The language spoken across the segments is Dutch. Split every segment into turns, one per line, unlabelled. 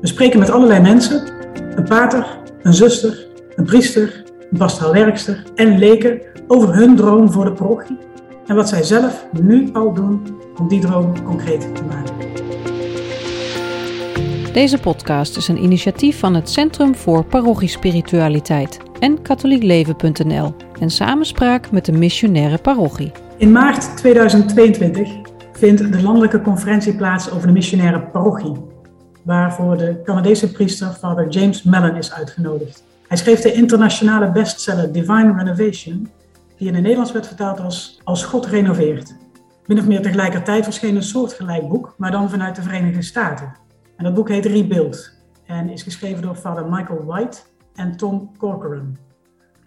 We spreken met allerlei mensen, een pater, een zuster, een priester, een pastoraalwerkster en leken over hun droom voor de parochie en wat zij zelf nu al doen om die droom concreet te maken.
Deze podcast is een initiatief van het Centrum voor Parochiespiritualiteit en katholiekleven.nl en samenspraak met de missionaire parochie.
In maart 2022 vindt de landelijke conferentie plaats over de missionaire parochie, waarvoor de Canadese priester Father James Mellon is uitgenodigd. Hij schreef de internationale bestseller Divine Renovation, die in het Nederlands werd vertaald als Als God renoveert. Min of meer tegelijkertijd verscheen een soortgelijk boek, maar dan vanuit de Verenigde Staten. En dat boek heet Rebuild en is geschreven door Father Michael White en Tom Corcoran.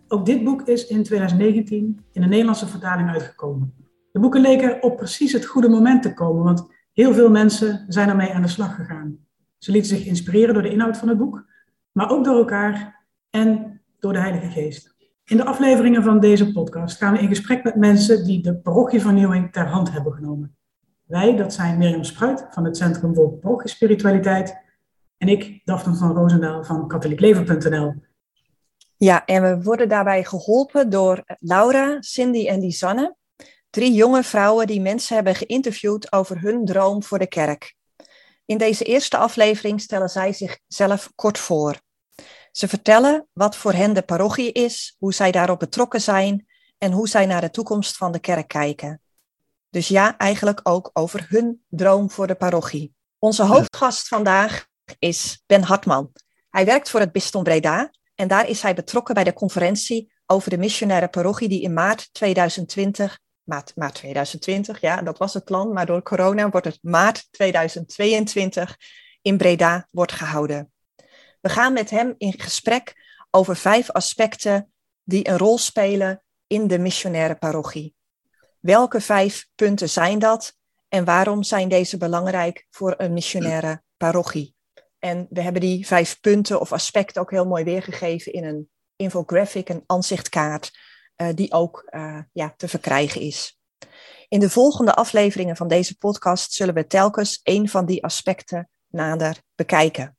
Ook dit boek is in 2019 in een Nederlandse vertaling uitgekomen. De boeken leken op precies het goede moment te komen, want heel veel mensen zijn ermee aan de slag gegaan. Ze lieten zich inspireren door de inhoud van het boek, maar ook door elkaar en door de Heilige Geest. In de afleveringen van deze podcast gaan we in gesprek met mensen die de parochievernieuwing ter hand hebben genomen. Wij, dat zijn Mirjam Spruit van het Centrum voor Parochiespiritualiteit en ik, Daphne van Roosendaal van katholiekleven.nl.
Ja, en we worden daarbij geholpen door Laura, Cindy en Lisanne. Drie jonge vrouwen die mensen hebben geïnterviewd over hun droom voor de kerk. In deze eerste aflevering stellen zij zichzelf kort voor. Ze vertellen wat voor hen de parochie is, hoe zij daarop betrokken zijn en hoe zij naar de toekomst van de kerk kijken. Dus ja, eigenlijk ook over hun droom voor de parochie. Onze hoofdgast vandaag is Ben Hartman. Hij werkt voor het Bisdom Breda en daar is hij betrokken bij de conferentie over de missionaire parochie die in maart 2020, maart, maart 2020, ja, dat was het plan, maar door corona wordt het maart 2022 in Breda wordt gehouden. We gaan met hem in gesprek over vijf aspecten die een rol spelen in de missionaire parochie. Welke vijf punten zijn dat en waarom zijn deze belangrijk voor een missionaire parochie? En we hebben die vijf punten of aspecten ook heel mooi weergegeven in een infographic, een aanzichtkaart, uh, die ook uh, ja, te verkrijgen is. In de volgende afleveringen van deze podcast zullen we telkens een van die aspecten nader bekijken.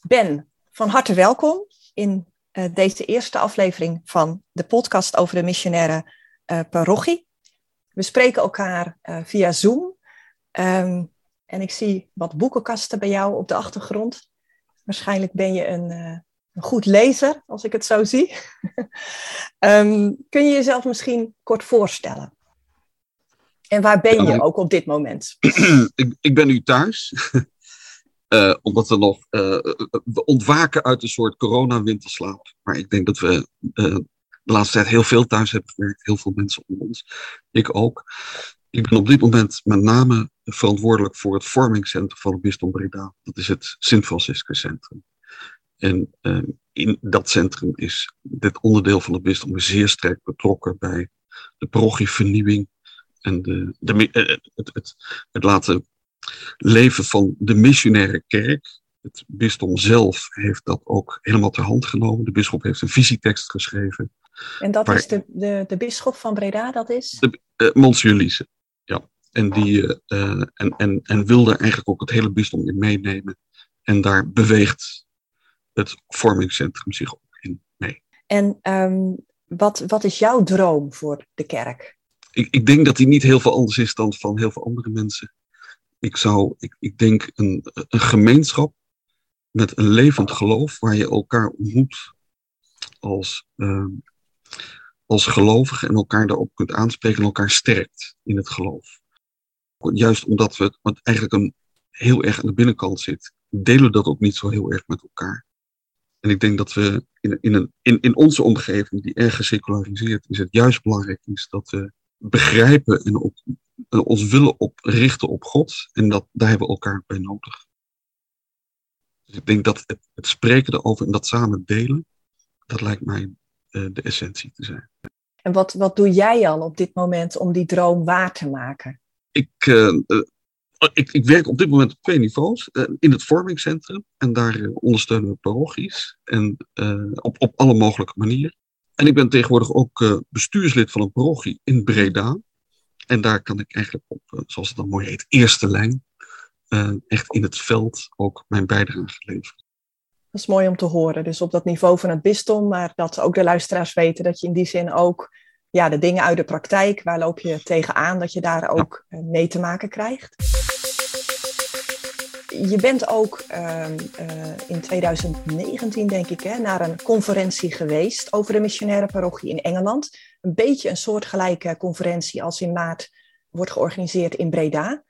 Ben, van harte welkom in uh, deze eerste aflevering van de podcast over de missionaire parochie. We spreken elkaar via Zoom. Um, en ik zie wat boekenkasten bij jou op de achtergrond. Waarschijnlijk ben je een, een goed lezer, als ik het zo zie. um, kun je jezelf misschien kort voorstellen? En waar ben je ook op dit moment?
ik, ik ben nu thuis. Uh, omdat we nog uh, we ontwaken uit een soort corona-winterslaap. Maar ik denk dat we uh, de laatste tijd heel veel thuis hebben gewerkt. Heel veel mensen om ons. Ik ook. Ik ben op dit moment met name verantwoordelijk voor het vormingscentrum van het Bisdom Breda. Dat is het Sint-Franciscus Centrum. En uh, in dat centrum is dit onderdeel van het bisdom zeer sterk betrokken bij de parochievernieuwing en de, de, uh, het, het, het laten leven van de missionaire kerk. Het bisdom zelf heeft dat ook helemaal ter hand genomen. De bisschop heeft een visietekst geschreven.
En dat is de, de, de bisschop van Breda, dat is?
De, uh, Monsieur Liese. Ja, en, die, uh, en, en, en wilde eigenlijk ook het hele bisdom in meenemen. En daar beweegt het vormingscentrum zich ook in mee.
En um, wat, wat is jouw droom voor de kerk?
Ik, ik denk dat die niet heel veel anders is dan van heel veel andere mensen. Ik zou, ik, ik denk een, een gemeenschap met een levend geloof waar je elkaar ontmoet als, uh, als gelovige en elkaar daarop kunt aanspreken en elkaar sterkt in het geloof. Juist omdat we het eigenlijk een, heel erg aan de binnenkant zit, delen we dat ook niet zo heel erg met elkaar. En ik denk dat we in, in, een, in, in onze omgeving, die erg geseculariseerd is, het juist belangrijk is dat we begrijpen en op, ons willen op richten op God. En dat, daar hebben we elkaar bij nodig. Dus ik denk dat het, het spreken erover en dat samen delen, dat lijkt mij uh, de essentie te zijn.
En wat, wat doe jij dan op dit moment om die droom waar te maken?
Ik, uh, uh, ik, ik, werk op dit moment op twee niveaus. in het vormingscentrum. En daar ondersteunen we parochies. En op, op alle mogelijke manieren. En ik ben tegenwoordig ook bestuurslid van een parochie in Breda. En daar kan ik eigenlijk op, zoals het dan mooi heet, eerste lijn echt in het veld ook mijn bijdrage geleverd.
Dat is mooi om te horen. Dus op dat niveau van het bisdom, maar dat ook de luisteraars weten dat je in die zin ook ja, de dingen uit de praktijk, waar loop je tegenaan, dat je daar ook mee te maken krijgt. Je bent ook uh, uh, in 2019, denk ik, hè, naar een conferentie geweest over de missionaire parochie in Engeland. Een beetje een soortgelijke conferentie als in maart wordt georganiseerd in Breda.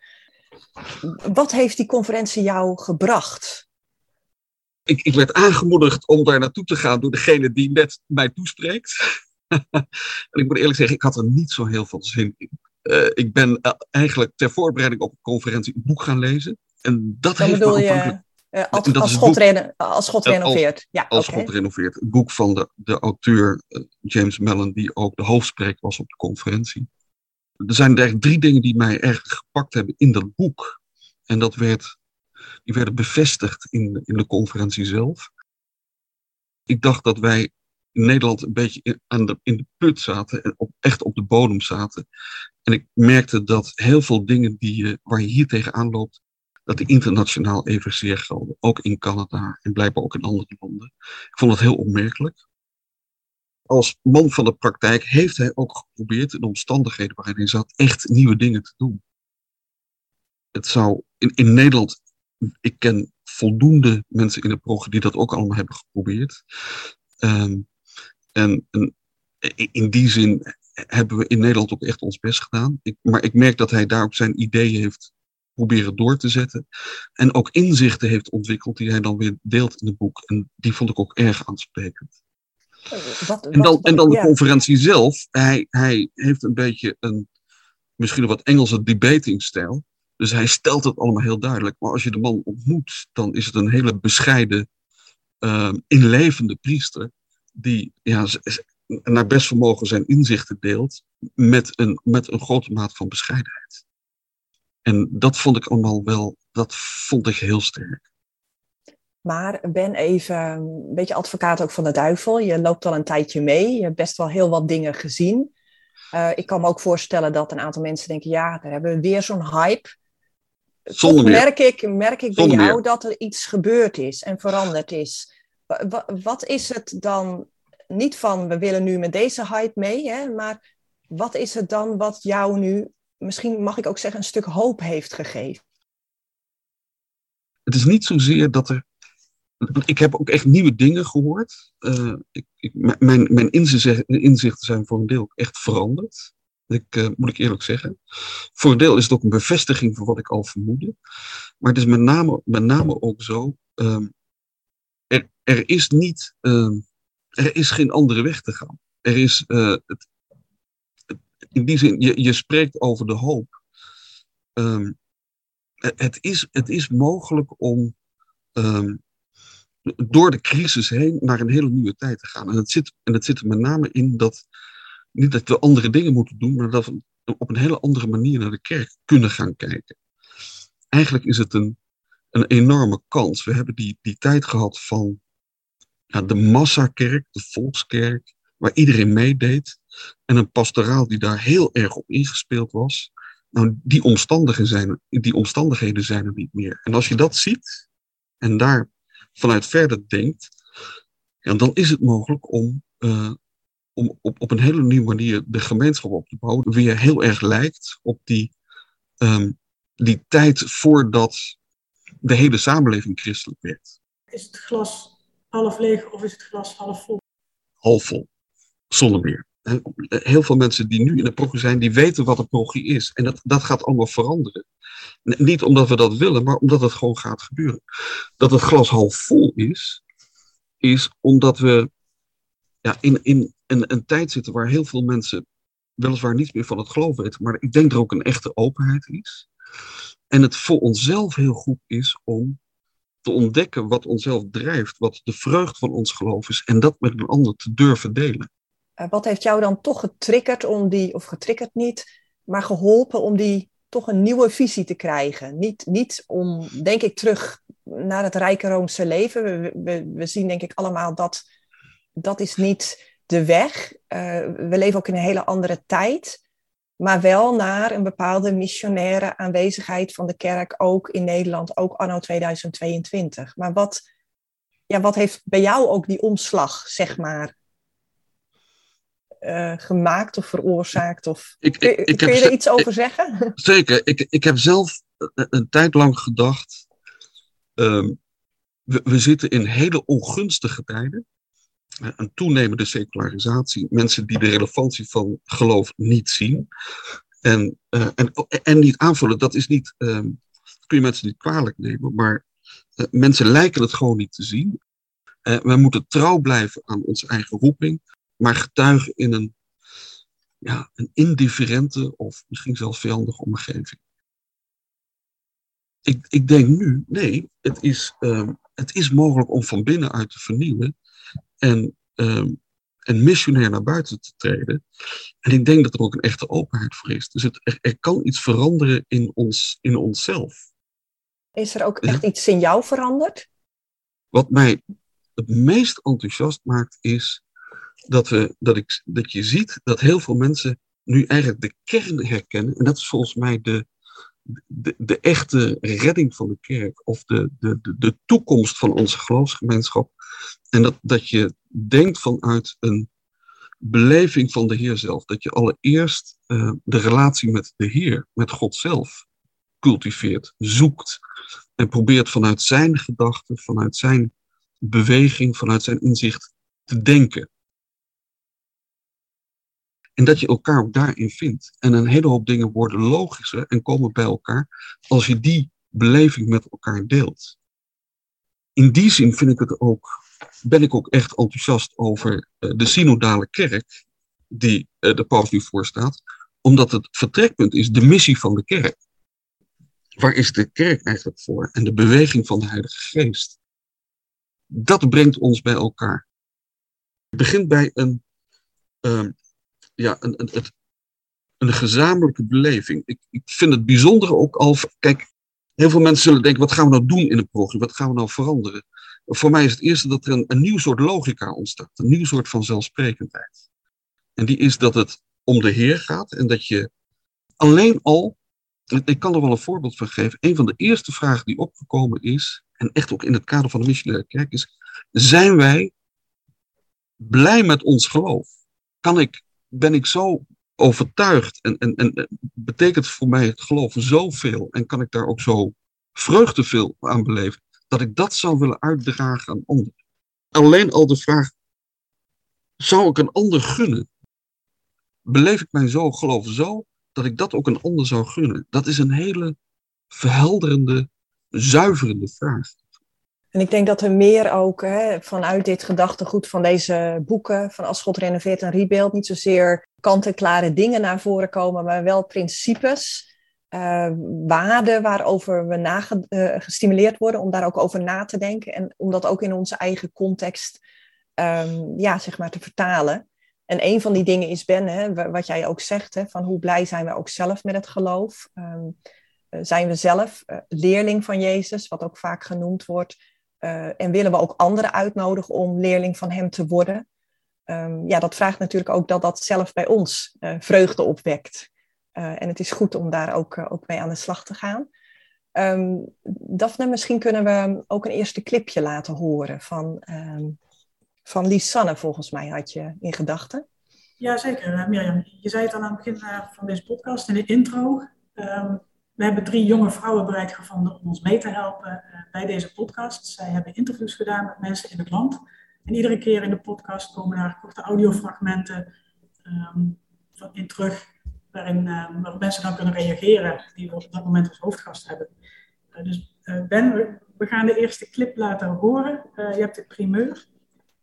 Wat heeft die conferentie jou gebracht?
Ik, ik werd aangemoedigd om daar naartoe te gaan door degene die net mij toespreekt. en ik moet eerlijk zeggen, ik had er niet zo heel veel zin in. Uh, ik ben eigenlijk ter voorbereiding op een conferentie een boek gaan lezen. En dat
Dan
heeft
bedoel je uh, als, als, God reno als God renoveert.
Als,
ja,
als
okay.
Renoveert. Het boek van de, de auteur uh, James Mellon, die ook de hoofdspreker was op de conferentie. Er zijn eigenlijk drie dingen die mij erg gepakt hebben in dat boek. En dat werd, die werden bevestigd in, in de conferentie zelf. Ik dacht dat wij in Nederland een beetje in, aan de, in de put zaten en op, echt op de bodem zaten. En ik merkte dat heel veel dingen die je, waar je hier tegenaan loopt, dat die internationaal evenzeer gelden. Ook in Canada en blijkbaar ook in andere landen. Ik vond dat heel opmerkelijk. Als man van de praktijk heeft hij ook geprobeerd in de omstandigheden waarin hij zat echt nieuwe dingen te doen. Het zou in, in Nederland, ik ken voldoende mensen in de prog die dat ook allemaal hebben geprobeerd. Um, en, en, in die zin hebben we in Nederland ook echt ons best gedaan. Ik, maar ik merk dat hij daar ook zijn ideeën heeft proberen door te zetten. En ook inzichten heeft ontwikkeld die hij dan weer deelt in het boek. En die vond ik ook erg aansprekend. Wat, en dan, wat, en dan de ja. conferentie zelf. Hij, hij heeft een beetje een, misschien een wat Engelse debatingstijl. Dus hij stelt het allemaal heel duidelijk. Maar als je de man ontmoet, dan is het een hele bescheiden, uh, inlevende priester. Die ja, naar best vermogen zijn inzichten deelt. Met een, met een grote maat van bescheidenheid. En dat vond ik allemaal wel, dat vond ik heel sterk.
Maar ben even een beetje advocaat ook van de duivel. Je loopt al een tijdje mee. Je hebt best wel heel wat dingen gezien. Uh, ik kan me ook voorstellen dat een aantal mensen denken: ja, daar hebben we weer zo'n hype.
Zonder
Toch merk ik, merk ik bij Zonder jou meer. dat er iets gebeurd is en veranderd is. Wat is het dan? Niet van we willen nu met deze hype mee, hè, maar wat is het dan wat jou nu, misschien mag ik ook zeggen, een stuk hoop heeft gegeven?
Het is niet zozeer dat er ik heb ook echt nieuwe dingen gehoord. Uh, ik, mijn, mijn inzichten zijn voor een deel echt veranderd. Ik, uh, moet ik eerlijk zeggen. Voor een deel is het ook een bevestiging van wat ik al vermoedde. Maar het is met name, met name ook zo. Um, er, er is niet. Um, er is geen andere weg te gaan. Er is. Het, het, in die zin, je, je spreekt over de hoop. Um, het, is, het is mogelijk om door de crisis heen naar een hele nieuwe tijd te gaan. En het zit, en het zit er met name in dat, niet dat we andere dingen moeten doen, maar dat we op een hele andere manier naar de kerk kunnen gaan kijken. Eigenlijk is het een, een enorme kans. We hebben die, die tijd gehad van ja, de massakerk, de volkskerk, waar iedereen meedeed. En een pastoraal die daar heel erg op ingespeeld was. Nou, die omstandigheden zijn, die omstandigheden zijn er niet meer. En als je dat ziet en daar vanuit verder denkt, ja, dan is het mogelijk om, uh, om op, op een hele nieuwe manier de gemeenschap op te bouwen, weer heel erg lijkt op die, um, die tijd voordat de hele samenleving christelijk werd.
Is het glas half leeg of is het glas half vol?
Half vol, zonder meer. Heel veel mensen die nu in de progie zijn, die weten wat een progie is. En dat, dat gaat allemaal veranderen. Niet omdat we dat willen, maar omdat het gewoon gaat gebeuren. Dat het glas half vol is, is omdat we ja, in, in een, een tijd zitten waar heel veel mensen weliswaar niets meer van het geloof weten, maar ik denk er ook een echte openheid is. En het voor onszelf heel goed is om te ontdekken wat onszelf drijft, wat de vreugd van ons geloof is, en dat met een ander te durven delen.
Wat heeft jou dan toch getriggerd om die, of getriggerd niet, maar geholpen om die toch een nieuwe visie te krijgen? Niet, niet om, denk ik, terug naar het rijke Roomse leven. We, we, we zien denk ik allemaal dat dat is niet de weg. Uh, we leven ook in een hele andere tijd. maar wel naar een bepaalde missionaire aanwezigheid van de kerk, ook in Nederland, ook anno 2022. Maar wat, ja, wat heeft bij jou ook die omslag, zeg maar, uh, gemaakt of veroorzaakt? Of...
Ik, ik, ik
kun je er iets over zeggen?
Zeker. Ik, ik heb zelf een tijd lang gedacht. Um, we, we zitten in hele ongunstige tijden. Een toenemende secularisatie. Mensen die de relevantie van geloof niet zien. En, uh, en, en niet aanvullen. Dat is niet. Um, kun je mensen niet kwalijk nemen. Maar uh, mensen lijken het gewoon niet te zien. Uh, wij moeten trouw blijven aan onze eigen roeping maar getuigen in een, ja, een indifferente of misschien zelfs vijandige omgeving. Ik, ik denk nu, nee, het is, uh, het is mogelijk om van binnenuit te vernieuwen en, uh, en missionair naar buiten te treden. En ik denk dat er ook een echte openheid voor is. Dus het, er, er kan iets veranderen in, ons, in onszelf.
Is er ook echt iets in jou veranderd?
Wat mij het meest enthousiast maakt is dat, we, dat, ik, dat je ziet dat heel veel mensen nu eigenlijk de kern herkennen. En dat is volgens mij de, de, de echte redding van de kerk. Of de, de, de, de toekomst van onze geloofsgemeenschap. En dat, dat je denkt vanuit een beleving van de Heer zelf. Dat je allereerst uh, de relatie met de Heer, met God zelf, cultiveert, zoekt. En probeert vanuit zijn gedachten, vanuit zijn beweging, vanuit zijn inzicht te denken. En dat je elkaar ook daarin vindt. En een hele hoop dingen worden logischer en komen bij elkaar als je die beleving met elkaar deelt. In die zin vind ik het ook, ben ik ook echt enthousiast over uh, de synodale kerk die uh, de paus nu voorstaat, omdat het vertrekpunt is de missie van de kerk. Waar is de kerk eigenlijk voor? En de beweging van de Heilige Geest. Dat brengt ons bij elkaar. Het begint bij een, uh, ja, een, een, een gezamenlijke beleving. Ik, ik vind het bijzondere ook al. Kijk, heel veel mensen zullen denken: wat gaan we nou doen in een programma? Wat gaan we nou veranderen? Voor mij is het eerste dat er een, een nieuw soort logica ontstaat, een nieuw soort van zelfsprekendheid. En die is dat het om de Heer gaat en dat je alleen al, ik kan er wel een voorbeeld van geven, een van de eerste vragen die opgekomen is, en echt ook in het kader van de missionaire kerk, is: zijn wij blij met ons geloof? Kan ik ben ik zo overtuigd en, en, en betekent voor mij het geloof zoveel en kan ik daar ook zo vreugdeveel aan beleven, dat ik dat zou willen uitdragen aan anderen. Alleen al de vraag, zou ik een ander gunnen? Beleef ik mijn zo geloof zo, dat ik dat ook een ander zou gunnen? Dat is een hele verhelderende, zuiverende vraag.
En ik denk dat er meer ook hè, vanuit dit gedachtegoed van deze boeken, van Als God renoveert en rebuild, niet zozeer kant-en-klare dingen naar voren komen, maar wel principes, uh, waarden waarover we uh, gestimuleerd worden om daar ook over na te denken en om dat ook in onze eigen context um, ja, zeg maar te vertalen. En een van die dingen is, Ben, hè, wat jij ook zegt, hè, van hoe blij zijn we ook zelf met het geloof. Um, zijn we zelf leerling van Jezus, wat ook vaak genoemd wordt. Uh, en willen we ook anderen uitnodigen om leerling van hem te worden? Um, ja, dat vraagt natuurlijk ook dat dat zelf bij ons uh, vreugde opwekt. Uh, en het is goed om daar ook, ook mee aan de slag te gaan. Um, Daphne, misschien kunnen we ook een eerste clipje laten horen van, um, van Lisanne, volgens mij had je in gedachten.
Ja, zeker, Mirjam. Je zei het al aan het begin van deze podcast, in de intro. We hebben drie jonge vrouwen bereid gevonden om ons mee te helpen uh, bij deze podcast. Zij hebben interviews gedaan met mensen in het land. En iedere keer in de podcast komen daar korte audiofragmenten um, van in terug, waarin waarop mensen dan kunnen reageren die we op dat moment als hoofdgast hebben. Uh, dus Ben, we, gaan de eerste clip laten horen. je hebt de primeur.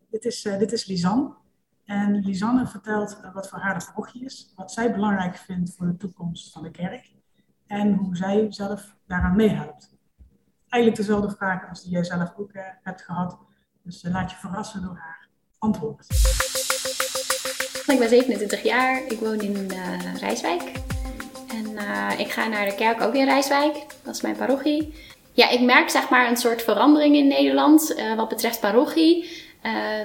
Dit is, dit is Lisanne. En Lisanne vertelt wat voor haar de parochie is, wat zij belangrijk vindt voor de toekomst van de kerk en hoe zij zelf daaraan meehelpt. Eigenlijk dezelfde vragen als die jij zelf ook uh, hebt gehad. Dus uh, laat je verrassen door haar antwoord.
Ik ben 27 jaar, ik woon in uh, Rijswijk. En ik ga naar de kerk ook in Rijswijk, dat is mijn parochie. Ja, ik merk zeg maar een soort verandering in Nederland wat betreft parochie.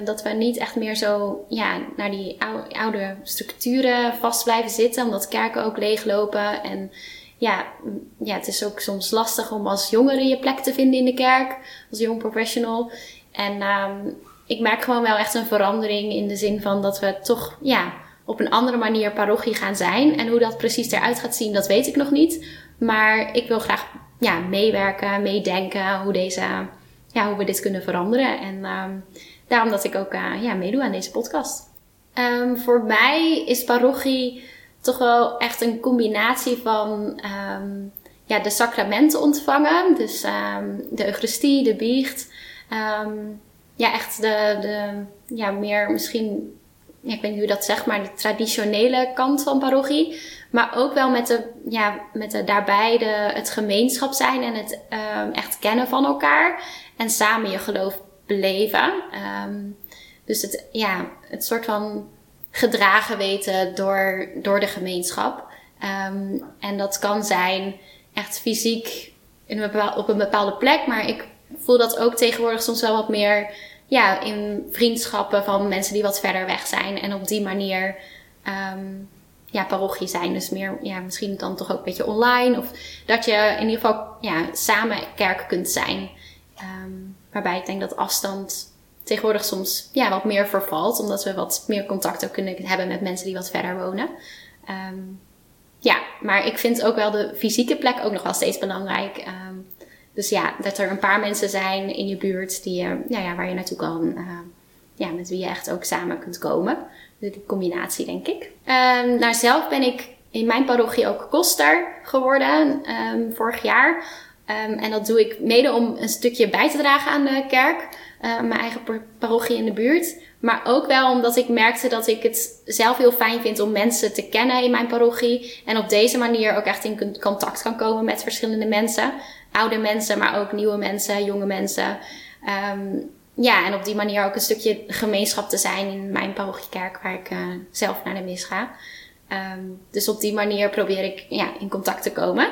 dat we niet echt meer zo ja, naar die oude structuren vast blijven zitten, omdat kerken ook leeglopen. En ja, ja, het is ook soms lastig om als jongere je plek te vinden in de kerk, als jong professional. En um, ik merk gewoon wel echt een verandering in de zin van dat we toch ja, op een andere manier parochie gaan zijn. En hoe dat precies eruit gaat zien, dat weet ik nog niet. Maar ik wil graag ja, meewerken, meedenken hoe, deze, ja, hoe we dit kunnen veranderen. En um, daarom dat ik ook uh, ja, meedoe aan deze podcast. Um, voor mij is parochie toch wel echt een combinatie van um, ja, de sacramenten ontvangen. Dus de Eucharistie, de biecht. ja, echt de, de ja, meer misschien ik weet niet hoe dat zegt, maar de traditionele kant van parochie. Maar ook wel met, de, ja, met de, daarbij de, het gemeenschap zijn en het echt kennen van elkaar. En samen je geloof beleven. Dus het, ja, het soort van gedragen weten door, door de gemeenschap. Um, en dat kan zijn echt fysiek in op een bepaalde plek. Maar ik voel dat ook tegenwoordig soms wel wat meer ja, in vriendschappen van mensen die wat verder weg zijn. En op die manier um, ja, parochie zijn. Dus meer, ja, misschien dan toch ook een beetje online. Of dat je in ieder geval ja, samen kerk kunt zijn. Um, waarbij ik denk dat afstand tegenwoordig soms ja, wat meer vervalt. Omdat we wat meer contact ook kunnen hebben met mensen die wat verder wonen. Um, ja, maar ik vind ook wel de fysieke plek ook nog wel steeds belangrijk. Um, dus ja, dat er een paar mensen zijn in je buurt die, ja, waar je naartoe kan. Uh, ja, met wie je echt ook samen kunt komen. Dus die combinatie, denk ik. Um, nou, zelf ben ik in mijn parochie ook koster geworden vorig jaar. En dat doe ik mede om een stukje bij te dragen aan de kerk. Uh, mijn eigen parochie in de buurt. Maar ook wel omdat ik merkte dat ik het zelf heel fijn vind om mensen te kennen in mijn parochie. En op deze manier ook echt in contact kan komen met verschillende mensen oude mensen, maar ook nieuwe mensen, jonge mensen. Um, ja, en op die manier ook een stukje gemeenschap te zijn in mijn parochiekerk waar ik uh, zelf naar de mis ga. Um, dus op die manier probeer ik ja, in contact te komen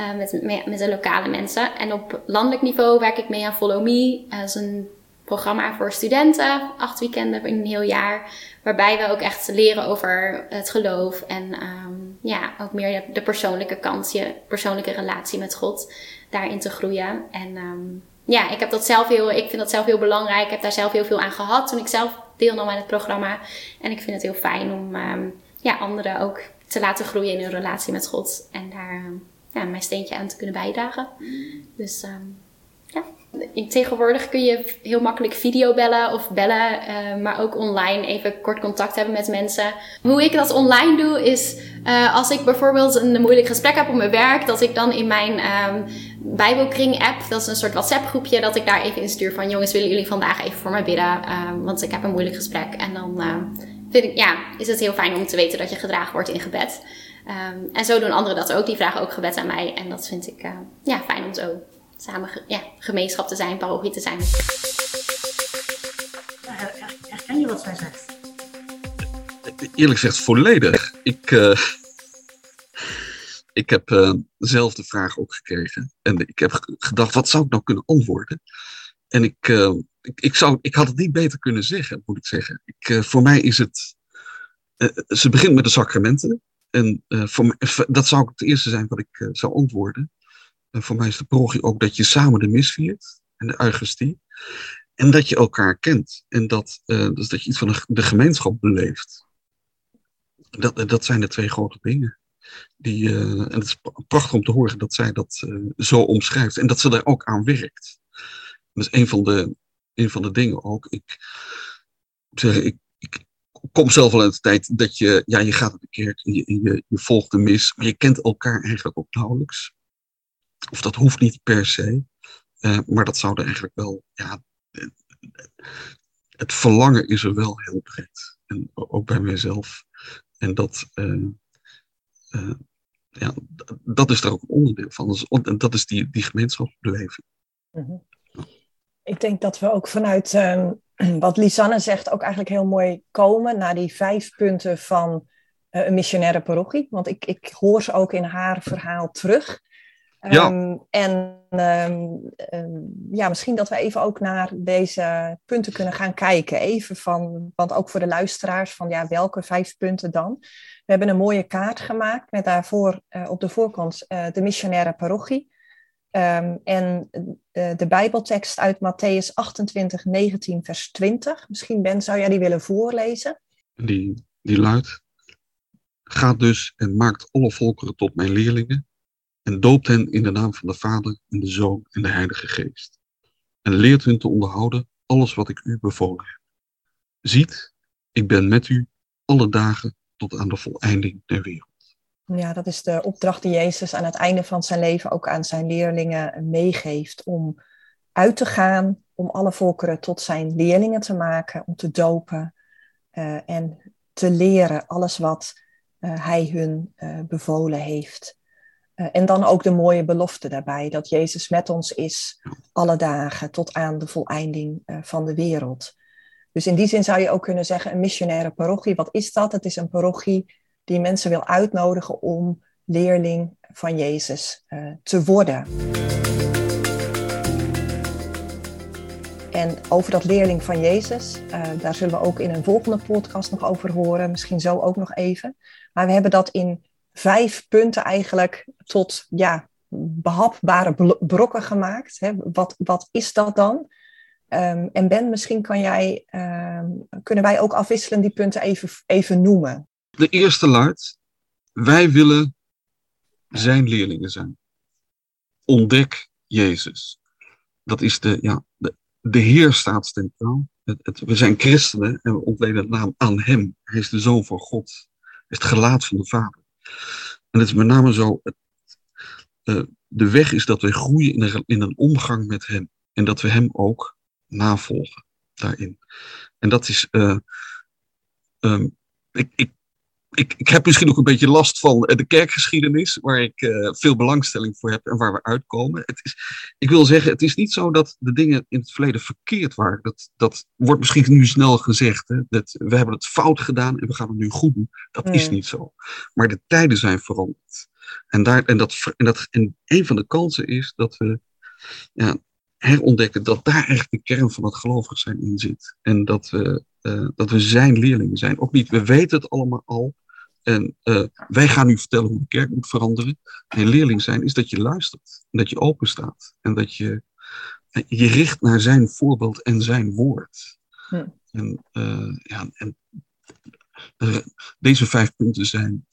uh, met, met, de lokale mensen. En op landelijk niveau werk ik mee aan Follow Me. Dat is een programma voor studenten, acht weekenden in een heel jaar. Waarbij we ook echt leren over het geloof en um, ja, ook meer de, persoonlijke kant, je persoonlijke relatie met God daarin te groeien. En um, ja, ik heb dat zelf heel, ik vind dat zelf heel belangrijk. Ik heb daar zelf heel veel aan gehad toen ik zelf deelnam aan het programma. En ik vind het heel fijn om um, ja, anderen ook te laten groeien in hun relatie met God. En daar ja, mijn steentje aan te kunnen bijdragen. Dus um, Tegenwoordig kun je heel makkelijk video bellen of bellen, uh, maar ook online even kort contact hebben met mensen. Hoe ik dat online doe is uh, als ik bijvoorbeeld een moeilijk gesprek heb op mijn werk, dat ik dan in mijn um, Bijbelkring app, dat is een soort WhatsApp groepje, dat ik daar even instuur van jongens, willen jullie vandaag even voor mij bidden? Uh, want ik heb een moeilijk gesprek. En dan vind ik, ja, is het heel fijn om te weten dat je gedragen wordt in gebed. En zo doen anderen dat ook. Die vragen ook gebed aan mij. En dat vind ik ja, fijn om zo samen ja, gemeenschap te zijn, parochie te zijn.
Herken je wat zij zegt?
Eerlijk gezegd, volledig. Ik, uh, ik heb uh, zelf de vraag ook gekregen. En ik heb gedacht, wat zou ik nou kunnen antwoorden? En ik, uh, ik, ik, zou, ik had het niet beter kunnen zeggen, moet ik zeggen. Ik, voor mij is het. ze begint met de sacramenten. En voor mij, dat zou ook het eerste zijn wat ik zou antwoorden. En voor mij is de parochie ook dat je samen de mis viert en de Eucharistie. En dat je elkaar kent. En dat, uh, dus dat je iets van de, gemeenschap beleeft. Dat, dat zijn de twee grote dingen. Die, uh, en het is prachtig om te horen dat zij dat uh, zo omschrijft. En dat ze daar ook aan werkt. Dat is een van de, een van de dingen ook. Ik, zeg, ik, ik kom zelf al uit de tijd dat je, ja, je gaat naar de kerk en je, je volgt de mis. Maar je kent elkaar eigenlijk ook nauwelijks. Of dat hoeft niet per se. Uh, maar dat zou er eigenlijk wel, ja, het verlangen is er wel heel breed. En ook bij mijzelf. En dat, uh, uh, ja, dat is er ook een onderdeel van. En dat is die, die gemeenschapsbeleving.
Mhm. Ik denk dat we ook vanuit uh, wat Lisanne zegt ook eigenlijk heel mooi komen naar die vijf punten van een missionaire parochie. Want ik, ik hoor ze ook in haar verhaal terug.
Ja.
Ehm, en ehm, ehm, ja, misschien dat we even ook naar deze punten kunnen gaan kijken. Even van, want ook voor de luisteraars, van ja, welke vijf punten dan? We hebben een mooie kaart gemaakt met daarvoor uh, op de voorkant uh, de missionaire parochie. En de, de, Bijbeltekst uit Matthäus 28, 19, vers 20. Misschien, Ben, zou jij die willen voorlezen?
Die, die luidt: Gaat dus en maakt alle volkeren tot mijn leerlingen. En doopt hen in de naam van de Vader en de Zoon en de Heilige Geest. En leert hun te onderhouden alles wat ik u bevolen heb. Ziet, ik ben met u alle dagen tot aan de voleinding der wereld.
Ja, dat is de opdracht die Jezus aan het einde van zijn leven ook aan zijn leerlingen meegeeft. Om uit te gaan, om alle volkeren tot zijn leerlingen te maken, om te dopen uh, en te leren alles wat uh, hij hun uh, bevolen heeft. En dan ook de mooie belofte daarbij, dat Jezus met ons is alle dagen tot aan de voleinding van de wereld. Dus in die zin zou je ook kunnen zeggen, een missionaire parochie, wat is dat? Het is een parochie die mensen wil uitnodigen om leerling van Jezus uh, te worden. En over dat leerling van Jezus, daar zullen we ook in een volgende podcast nog over horen, misschien zo ook nog even. Maar we hebben dat in vijf punten eigenlijk tot ja, behapbare brokken gemaakt. Hè. Wat, wat is dat dan? Um, en Ben, misschien kan jij, um, kunnen wij ook afwisselen die punten even, even noemen.
De eerste luidt, wij willen zijn leerlingen zijn. Ontdek Jezus. Dat is de, ja, de, de Heer staat centraal. Het, het, we zijn christenen en we ontleden de naam aan Hem. Hij is de Zoon van God. Hij is het gelaat van de Vader. En het is met name zo, uh, de weg is dat we groeien in een, in een omgang met Hem. En dat we Hem ook navolgen daarin. En dat is, um, ik, ik ik, ik heb misschien ook een beetje last van de kerkgeschiedenis, waar ik uh, veel belangstelling voor heb en waar we uitkomen. Het is, ik wil zeggen, het is niet zo dat de dingen in het verleden verkeerd waren. Dat, dat wordt misschien nu snel gezegd. Hè? Dat we hebben het fout gedaan en we gaan het nu goed doen. Dat is niet zo. Maar de tijden zijn veranderd. En, daar, en, dat, en, dat, en een van de kansen is dat we ja, herontdekken dat daar echt de kern van het gelovig zijn in zit. En dat we, uh, dat we zijn leerlingen zijn. Ook niet, we weten het allemaal al. En uh, wij gaan nu vertellen hoe de kerk moet veranderen. En leerling zijn is dat je luistert. En dat je open staat. En dat je je richt naar zijn voorbeeld en zijn woord. Hm. En, uh, ja, en uh, deze vijf punten zijn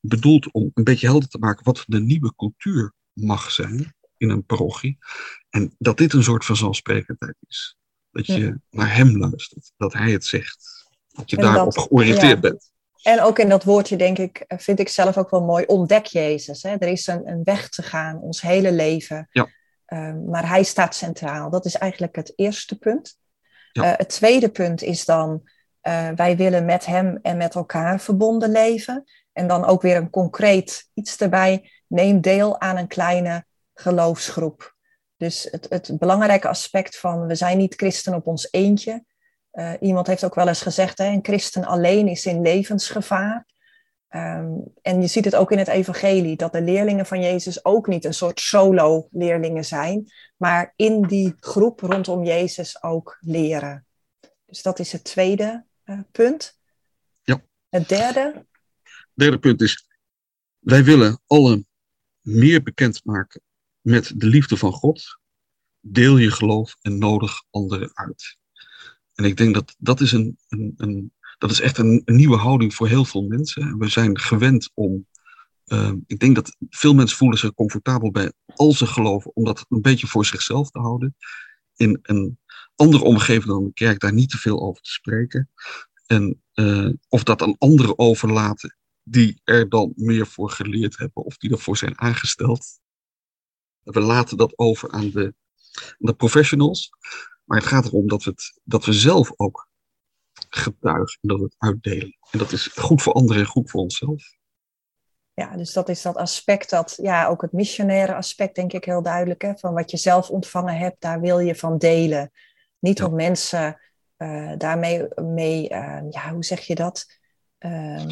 bedoeld om een beetje helder te maken wat de nieuwe cultuur mag zijn in een parochie. En dat dit een soort van zelfsprekendheid is. Dat je ja. naar hem luistert. Dat hij het zegt. Dat je en daarop dat, georiënteerd ja. bent.
En ook in dat woordje, denk ik, vind ik zelf ook wel mooi. Ontdek Jezus. Hè? Er is een, een weg te gaan, ons hele leven.
Ja.
Um, maar hij staat centraal. Dat is eigenlijk het eerste punt. Ja. Uh, het tweede punt is dan, uh, wij willen met hem en met elkaar verbonden leven. En dan ook weer een concreet iets erbij. Neem deel aan een kleine geloofsgroep. Dus het, het belangrijke aspect van, we zijn niet christen op ons eentje. Uh, iemand heeft ook wel eens gezegd, hè, een christen alleen is in levensgevaar. Um, en je ziet het ook in het evangelie, dat de leerlingen van Jezus ook niet een soort solo-leerlingen zijn, maar in die groep rondom Jezus ook leren. Dus dat is het tweede uh, punt.
Ja.
Het derde?
Het derde punt is, wij willen allen meer bekendmaken met de liefde van God. Deel je geloof en nodig anderen uit. En ik denk dat dat is, een, een, een dat is echt een, nieuwe houding voor heel veel mensen. We zijn gewend om. Uh, ik denk dat veel mensen voelen zich comfortabel bij al ze geloven, om dat een beetje voor zichzelf te houden. In een andere omgeving dan de kerk daar niet te veel over te spreken. En, uh, of dat aan anderen overlaten die er dan meer voor geleerd hebben of die ervoor zijn aangesteld. We laten dat over aan de, aan de professionals. Maar het gaat erom dat we, het, dat we zelf ook getuigen en dat we het uitdelen. En dat is goed voor anderen en goed voor onszelf.
Ja, dus dat is dat aspect, dat, ja, ook het missionaire aspect, denk ik heel duidelijk. Hè, van wat je zelf ontvangen hebt, daar wil je van delen. Niet ja. om mensen uh, daarmee, mee, uh, ja, hoe zeg je dat? Uh,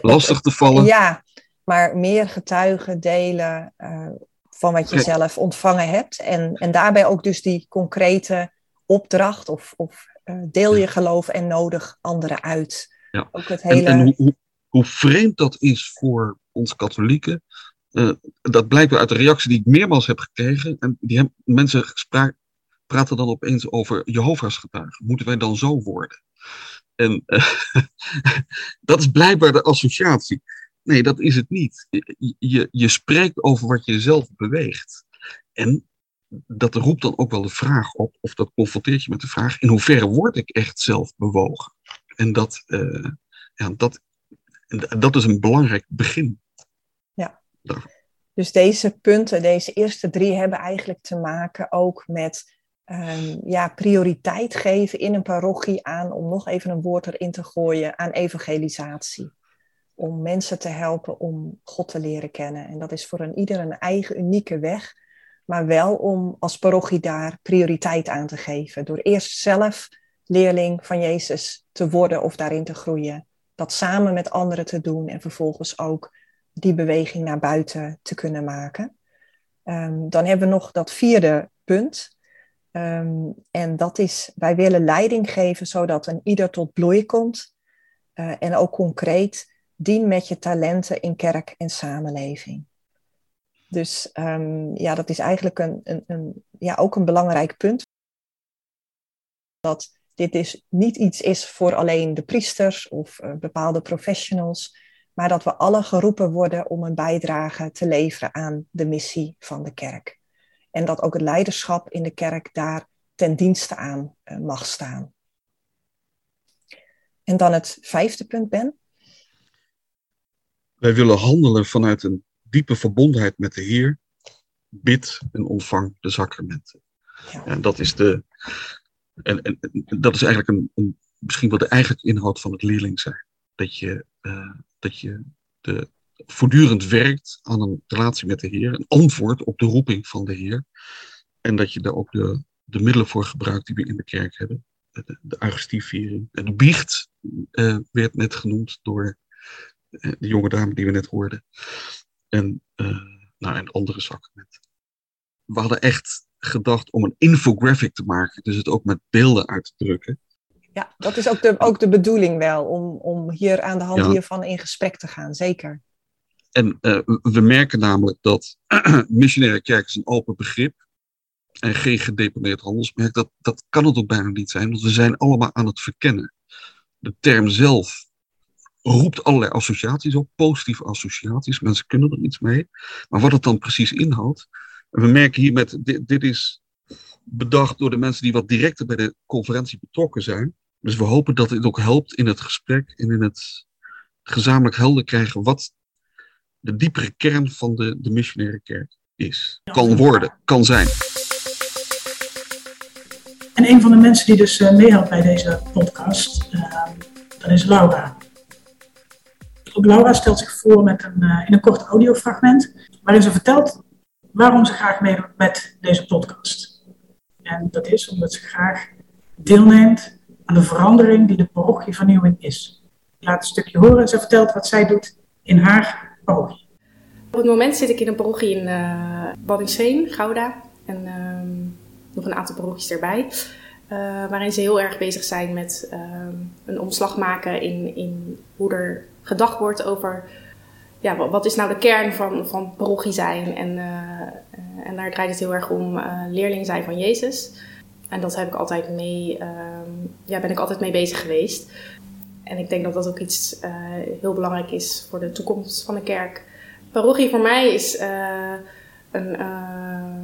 Lastig te vallen.
Ja, maar meer getuigen delen van wat je zelf ontvangen hebt. En, en daarbij ook dus die concrete opdracht of, of uh, deel je geloof en nodig anderen uit.
Ja. Ook het hele... en, en hoe, hoe, vreemd dat is voor ons katholieken, uh, dat blijkt uit de reactie die ik meermaals heb gekregen. En die hebben, mensen spraak, praten dan opeens over Jehovah's getuigen. Moeten wij dan zo worden? En uh, dat is blijkbaar de associatie. Nee, dat is het niet. Je, je spreekt over wat je zelf beweegt. En dat roept dan ook wel de vraag op, of dat confronteert je met de vraag, in hoeverre word ik echt zelf bewogen? En dat, uh, ja, dat, dat is een belangrijk begin.
Ja. Dus deze punten, deze eerste drie, hebben eigenlijk te maken ook met um, ja, prioriteit geven in een parochie aan, om nog even een woord erin te gooien, aan evangelisatie om mensen te helpen om God te leren kennen. En dat is voor een ieder een eigen unieke weg, maar wel om als parochie daar prioriteit aan te geven. Door eerst zelf leerling van Jezus te worden of daarin te groeien. Dat samen met anderen te doen en vervolgens ook die beweging naar buiten te kunnen maken. Um, dan hebben we nog dat vierde punt. Um, en dat is, wij willen leiding geven zodat een ieder tot bloei komt. Uh, en ook concreet dien met je talenten in kerk en samenleving. Dus um, ja, dat is eigenlijk een, een, een, ja, ook een belangrijk punt. Dat dit is, niet iets is voor alleen de priesters of uh, bepaalde professionals, maar dat we alle geroepen worden om een bijdrage te leveren aan de missie van de kerk. En dat ook het leiderschap in de kerk daar ten dienste aan uh, mag staan. En dan het vijfde punt, Ben.
Wij willen handelen vanuit een diepe verbondenheid met de Heer. Bid en ontvang de sacramenten. Ja. En dat is de. En, en, dat is eigenlijk een, een, misschien wel de eigenlijke inhoud van het leerling zijn. Dat je, uh, dat je de, voortdurend werkt aan een relatie met de Heer, een antwoord op de roeping van de Heer. En dat je daar ook de, de middelen voor gebruikt die we in de kerk hebben. De, de. En de biecht uh, werd net genoemd door eh, de jonge dame die we net hoorden. En, uh, nou, en andere sacramenten. We hadden echt gedacht om een infographic te maken, dus het ook met beelden uit te drukken.
Ja, dat is ook de, ook de bedoeling wel, om, om hier aan de hand hiervan in gesprek te gaan, zeker.
En uh, we merken namelijk dat missionaire kerk is een open begrip en geen gedeponeerd handelsmerk. Dat, dat kan het ook bijna niet zijn, want we zijn allemaal aan het verkennen. De term zelf roept allerlei associaties op, positieve associaties. Mensen kunnen er iets mee. Maar wat het dan precies inhoudt. we merken hier met, dit, dit is bedacht door de mensen die wat directer bij de conferentie betrokken zijn. Dus we hopen dat dit ook helpt in het gesprek en in het gezamenlijk helder krijgen wat de diepere kern van de, de missionaire kerk is. Kan worden, kan zijn.
En een van de mensen die dus uh, meehelpt bij deze podcast, uh, dat is Laura. Ook Laura stelt zich voor met een, uh, in een kort audiofragment, waarin ze vertelt waarom ze graag meedoet met deze podcast. En dat is omdat ze graag deelneemt aan de verandering die de parochievernieuwing is. Ik laat een stukje horen en ze vertelt wat zij doet in haar parochie.
Op het moment zit ik in een parochie in uh, Gouda. En uh, nog een aantal parochies erbij. Uh, waarin ze heel erg bezig zijn met uh, een omslag maken in, in hoe er gedacht wordt over ja, wat is nou de kern van, van parochie zijn. En, uh, en daar draait het heel erg om leerling zijn van Jezus. En dat heb ik altijd mee, ehm, ja, ben ik altijd mee bezig geweest. En ik denk dat dat ook iets heel belangrijk is voor de toekomst van de kerk. Parochie voor mij is een,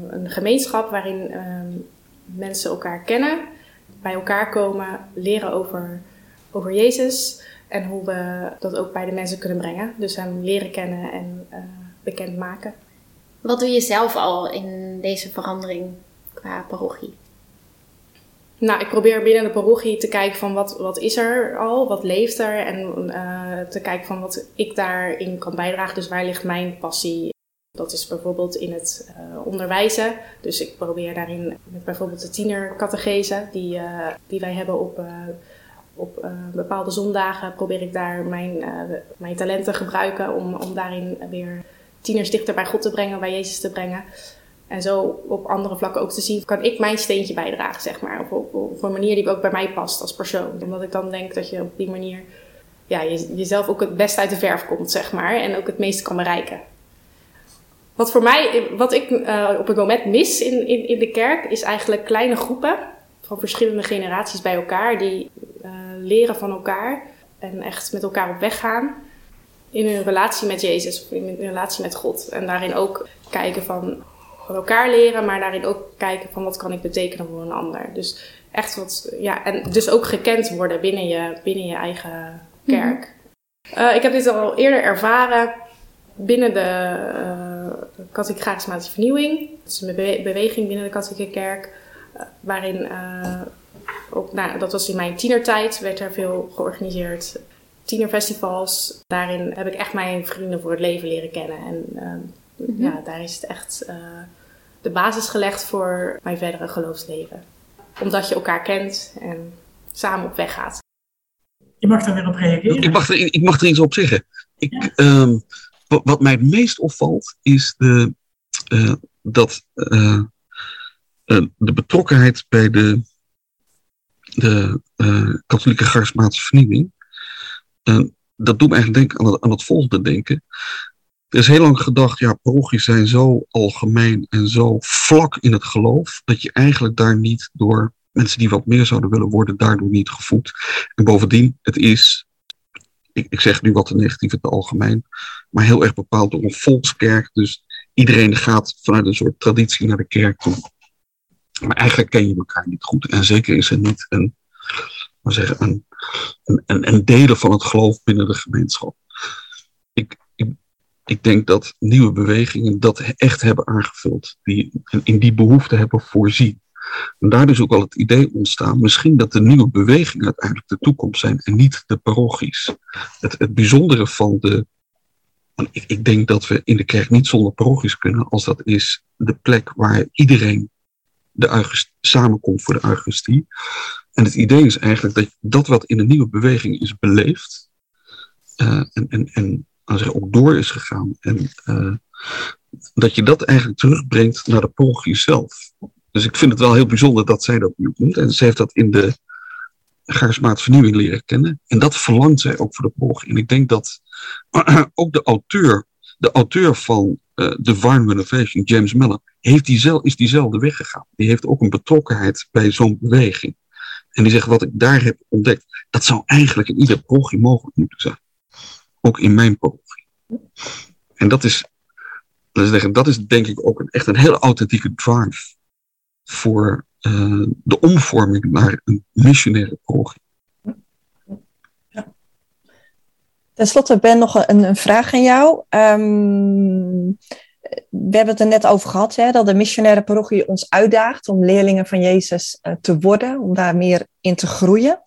een gemeenschap waarin ehm, mensen elkaar kennen, bij elkaar komen, leren over, over Jezus en hoe we dat ook bij de mensen kunnen brengen. Dus hem leren kennen en uh, bekend maken.
Wat doe je zelf al in deze verandering qua parochie?
Nou, ik probeer binnen de parochie te kijken van wat, wat is er al, wat leeft er en uh, te kijken van wat ik daarin kan bijdragen. Dus waar ligt mijn passie dat is bijvoorbeeld in het uh, onderwijzen. Dus ik probeer daarin met bijvoorbeeld de tienercategese die, uh, die wij hebben op, op bepaalde zondagen, probeer ik daar mijn, mijn talenten gebruiken om, om daarin weer tieners dichter bij God te brengen, bij Jezus te brengen. En zo op andere vlakken ook te zien, kan ik mijn steentje bijdragen, zeg maar. Op, op, een manier die ook bij mij past als persoon. Omdat ik dan denk dat je op die manier ja, je, jezelf ook het beste uit de verf komt, zeg maar. En ook het meeste kan bereiken. Wat voor mij, wat ik uh, op het moment mis in, in, in de kerk, is eigenlijk kleine groepen van verschillende generaties bij elkaar. Die leren van elkaar en echt met elkaar op weg gaan. In hun relatie met Jezus of in hun relatie met God. En daarin ook kijken van van elkaar leren, maar daarin ook kijken van wat kan ik betekenen voor een ander. Dus echt wat, ja, en dus ook gekend worden binnen je, binnen je eigen kerk. Mhm. uh, ik heb dit al eerder ervaren binnen de uh, katholieke charismatische vernieuwing. Dat is een beweging binnen de katholieke kerk, uh, waarin ook, nou, dat was in mijn tienertijd, werd er veel georganiseerd. Tienerfestivals. Daarin heb ik echt mijn vrienden voor het leven leren kennen. En mm ja, daar is het echt de basis gelegd voor mijn verdere geloofsleven. Omdat je elkaar kent en samen op weg gaat.
Je mag daar weer op reageren.
Ik mag er, ik mag er iets op zeggen. Ik, ehm, wat, mij het meest opvalt is de, uh, dat uh, uh, de betrokkenheid bij de, de katholieke charismatische vernieuwing. dat doet me eigenlijk denken aan het, aan het volgende denken. Er is heel lang gedacht, ja, parochies zijn zo algemeen en zo vlak in het geloof, dat je eigenlijk daar niet door mensen die wat meer zouden willen worden, daardoor niet gevoed. En bovendien, het is, ik, ik zeg nu wat te negatief in het algemeen, maar heel erg bepaald door een volkskerk. Dus iedereen gaat vanuit een soort traditie naar de kerk toe. Maar eigenlijk ken je elkaar niet goed. En zeker is er niet een, maar zeggen, een, een, een delen van het geloof binnen de gemeenschap. Ik, ik, denk dat nieuwe bewegingen dat echt hebben aangevuld. Die in die behoefte hebben voorzien. En daar is ook al het idee ontstaan, misschien dat de nieuwe bewegingen uiteindelijk de toekomst zijn en niet de parochies. Het, het bijzondere van de. Ik, ik denk dat we in de kerk niet zonder parochies kunnen, als dat is de plek waar iedereen de samenkomt voor de Eucharistie. En het idee is eigenlijk dat dat wat in de nieuwe beweging is beleefd, uh, en, en, en ook door is gegaan. En uh, dat je dat eigenlijk terugbrengt naar de parochie zelf. Dus ik vind het wel heel bijzonder dat zij dat nu doet. En ze heeft dat in de charismaat vernieuwing leren kennen. En dat verlangt zij ook voor de parochie. En ik denk dat ook de auteur, de auteur van uh, Divine Renovation, James Mellon, heeft die is diezelfde weg gegaan. Die heeft ook een betrokkenheid bij zo'n beweging. En die zegt, wat ik daar heb ontdekt, dat zou eigenlijk in ieder parochie mogelijk moeten zijn. Ook in mijn parochie. En dat is, dat is denk ik ook echt een hele authentieke drive voor uh, de omvorming naar een missionaire.
Ja. Ten slotte, Ben, nog een, een vraag aan jou. Um, we hebben het er net over gehad, hè, dat de missionaire parochie ons uitdaagt om leerlingen van Jezus uh, te worden, om daar meer in te groeien.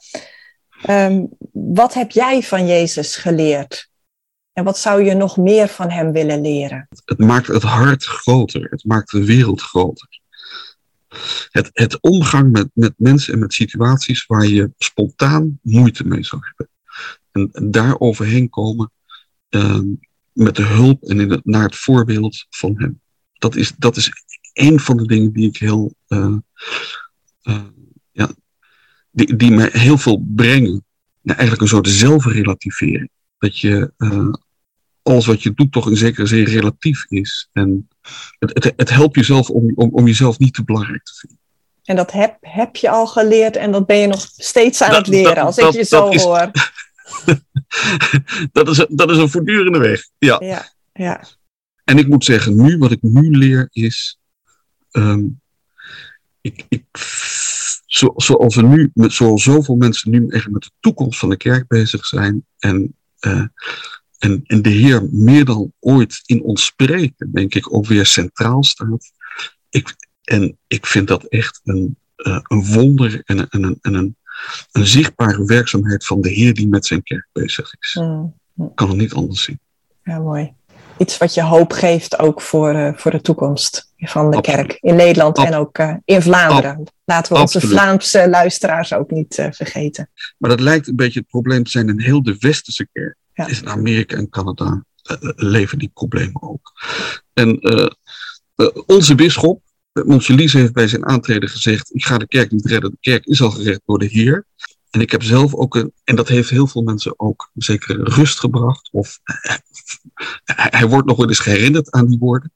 Um, wat heb jij van Jezus geleerd? En wat zou je nog meer van hem willen leren?
Het maakt het hart groter, het maakt de wereld groter. Het, het omgang met, met mensen en met situaties waar je spontaan moeite mee zou hebben. En, daar overheen komen uh, met de hulp en in het, naar het voorbeeld van hem. Dat is, dat is een van de dingen die ik heel. Uh, uh, ja, die, die mij heel veel brengen. Nou, eigenlijk een soort zelfrelativering. Dat je uh, alles wat je doet toch in zekere zin relatief is. En het, het, het helpt jezelf om, om, om jezelf niet te belangrijk te vinden.
En dat heb, heb je al geleerd en dat ben je nog steeds aan het leren, als ik je zo is, hoor.
dat, is, dat is een voortdurende weg. Ja.
ja, ja.
En ik moet zeggen, nu wat ik nu leer is. Um, ik, ik, zo, zoals we nu, met, zoals zoveel mensen nu echt met de toekomst van de kerk bezig zijn. En uh, en, en de Heer meer dan ooit in ons spreken, denk ik, ook weer centraal staat. Ik, en ik vind dat echt een, uh, een wonder en, en, een, een, een, zichtbare werkzaamheid van de Heer die met zijn kerk bezig is. Mm. Kan het niet anders zien.
Ja, mooi. Iets wat je hoop geeft ook voor, uh, voor de toekomst van de kerk in Nederland en ook uh, in Vlaanderen. Laten we onze Vlaamse luisteraars ook niet vergeten.
Maar dat lijkt een beetje het probleem te zijn in heel de westerse kerk ja. is in Amerika en Canada. leven die problemen ook. En onze bisschop, Monsignor heeft bij zijn aantreden gezegd: Ik ga de kerk niet redden, de kerk is al gered door de Heer. En ik heb zelf ook een, en dat heeft heel veel mensen ook zeker rust gebracht. Of hij, hij wordt nog wel eens herinnerd aan die woorden.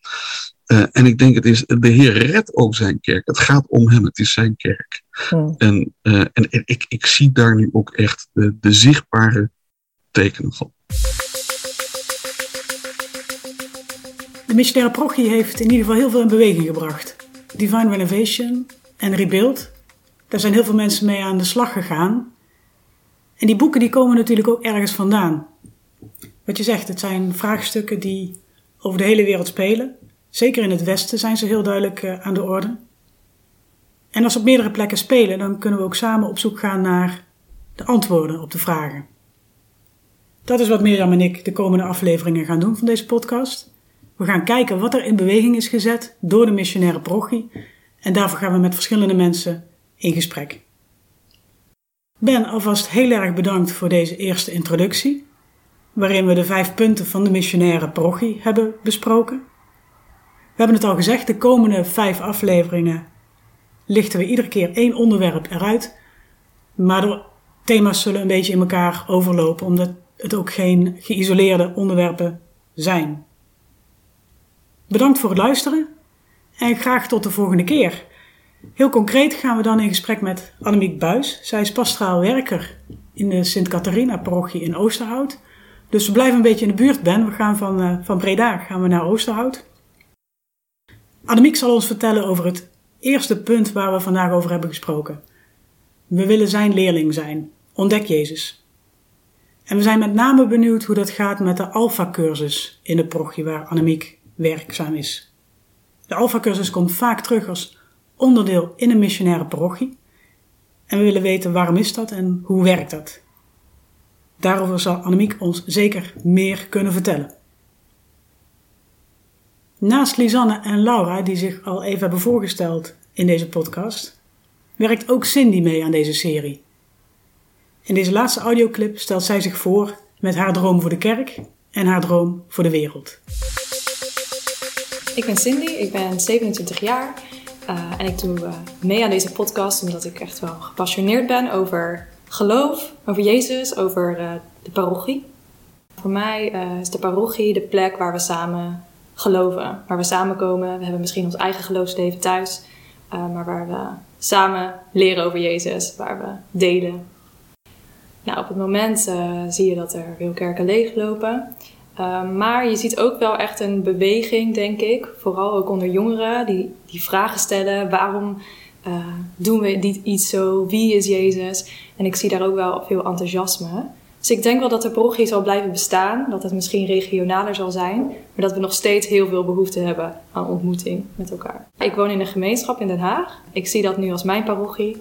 Uh, en ik denk, het is, de Heer redt ook zijn kerk. Het gaat om hem, het is zijn kerk. Hmm. En, uh, en, ik, ik zie daar nu ook echt de, de zichtbare tekenen van.
De missionaire parochie heeft in ieder geval heel veel in beweging gebracht. Divine Renovation en Rebuild. Daar zijn heel veel mensen mee aan de slag gegaan. En die boeken die komen natuurlijk ook ergens vandaan. Wat je zegt, het zijn vraagstukken die over de hele wereld spelen. Zeker in het Westen zijn ze heel duidelijk uh, aan de orde. En als ze op meerdere plekken spelen, dan kunnen we ook samen op zoek gaan naar de antwoorden op de vragen. Dat is wat Mirjam en ik de komende afleveringen gaan doen van deze podcast. We gaan kijken wat er in beweging is gezet door de missionaire parochie. En daarvoor gaan we met verschillende mensen in gesprek. Ben, alvast heel erg bedankt voor deze eerste introductie, waarin we de vijf punten van de missionaire parochie hebben besproken. We hebben het al gezegd, de komende vijf afleveringen lichten we iedere keer één onderwerp eruit, maar de thema's zullen een beetje in elkaar overlopen, omdat het ook geen geïsoleerde onderwerpen zijn. Bedankt voor het luisteren en graag tot de volgende keer. Heel concreet gaan we dan in gesprek met Annemiek Buis. Zij is pastoraal werker in de Sint-Catharina-parochie in Oosterhout. Dus we blijven een beetje in de buurt, Ben. We gaan van, uh, van Breda gaan we naar Oosterhout. Annemiek zal ons vertellen over het eerste punt waar we vandaag over hebben gesproken. We willen zijn leerling zijn. Ontdek Jezus. En we zijn met name benieuwd hoe dat gaat met de Alpha-cursus in de parochie waar Annemiek werkzaam is. De Alpha-cursus komt vaak terug als onderdeel in een missionaire parochie. En we willen weten waarom is dat en hoe werkt dat. Daarover zal Annemiek ons zeker meer kunnen vertellen. Naast Lisanne en Laura, die zich al even hebben voorgesteld in deze podcast, werkt ook Cindy mee aan deze serie. In deze laatste audioclip stelt zij zich voor met haar droom voor de kerk en haar droom voor de wereld.
Ik ben Cindy, ik ben 27 jaar uh, en ik doe uh, mee aan deze podcast omdat ik echt wel gepassioneerd ben over geloof, over Jezus, over uh, de parochie. Voor mij is de parochie de plek waar we samen geloven, waar we samenkomen. We hebben misschien ons eigen geloofsleven thuis, maar waar we samen leren over Jezus, waar we delen. Nou, op het moment zie je dat er veel kerken leeglopen. Ehm, maar je ziet ook wel echt een beweging, denk ik, vooral ook onder jongeren, die, die vragen stellen: waarom uh, doen we dit iets zo? Wie is Jezus? En ik zie daar ook wel veel enthousiasme. Dus ik denk wel dat de parochie zal blijven bestaan, dat het misschien regionaler zal zijn, maar dat we nog steeds heel veel behoefte hebben aan ontmoeting met elkaar. Ik woon in een gemeenschap in Den Haag. Ik zie dat nu als mijn parochie.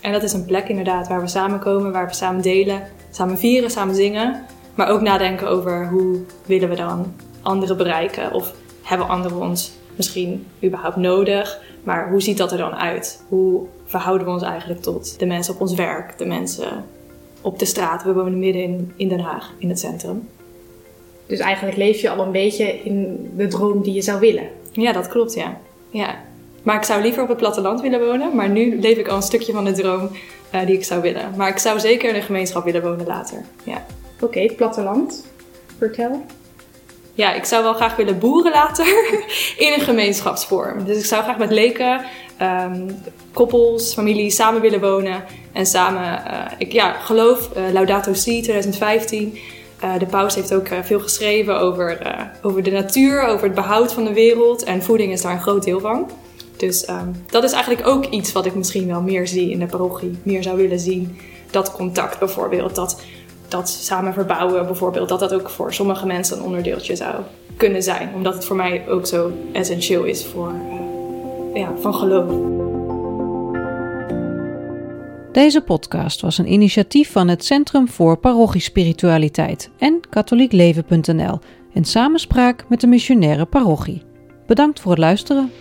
En dat is een plek inderdaad waar we samenkomen, waar we samen delen, samen vieren, samen zingen. Maar ook nadenken over hoe willen we dan anderen bereiken? Of hebben anderen ons misschien überhaupt nodig? Maar hoe ziet dat er dan uit? Hoe verhouden we ons eigenlijk tot de mensen op ons werk, de mensen op de straat? We wonen midden in, in Den Haag, in het centrum.
Dus eigenlijk leef je al een beetje in de droom die je zou willen.
Ja, dat klopt, ja. ja. Maar ik zou liever op het platteland willen wonen. Maar nu leef ik al een stukje van de droom uh, die ik zou willen. Maar ik zou zeker in een gemeenschap willen wonen later. Ja.
Oké, platteland. Vertel.
Ja, ik zou wel graag willen boeren later in een gemeenschapsvorm. Dus ik zou graag met leken, um, koppels, families samen willen wonen. En samen, uh, ik ja, geloof, uh, Laudato Si 2015. Uh, de paus heeft ook veel geschreven over, over de natuur, over het behoud van de wereld. En voeding is daar een groot deel van. Dus um, dat is eigenlijk ook iets wat ik misschien wel meer zie in de parochie. Meer zou willen zien. Dat contact bijvoorbeeld. Dat dat samen verbouwen bijvoorbeeld, dat dat ook voor sommige mensen een onderdeeltje zou kunnen zijn. Omdat het voor mij ook zo essentieel is voor, uh, ja, van geloof.
Deze podcast was een initiatief van het Centrum voor Parochiespiritualiteit en katholiekleven.nl in samenspraak met de missionaire parochie. Bedankt voor het luisteren.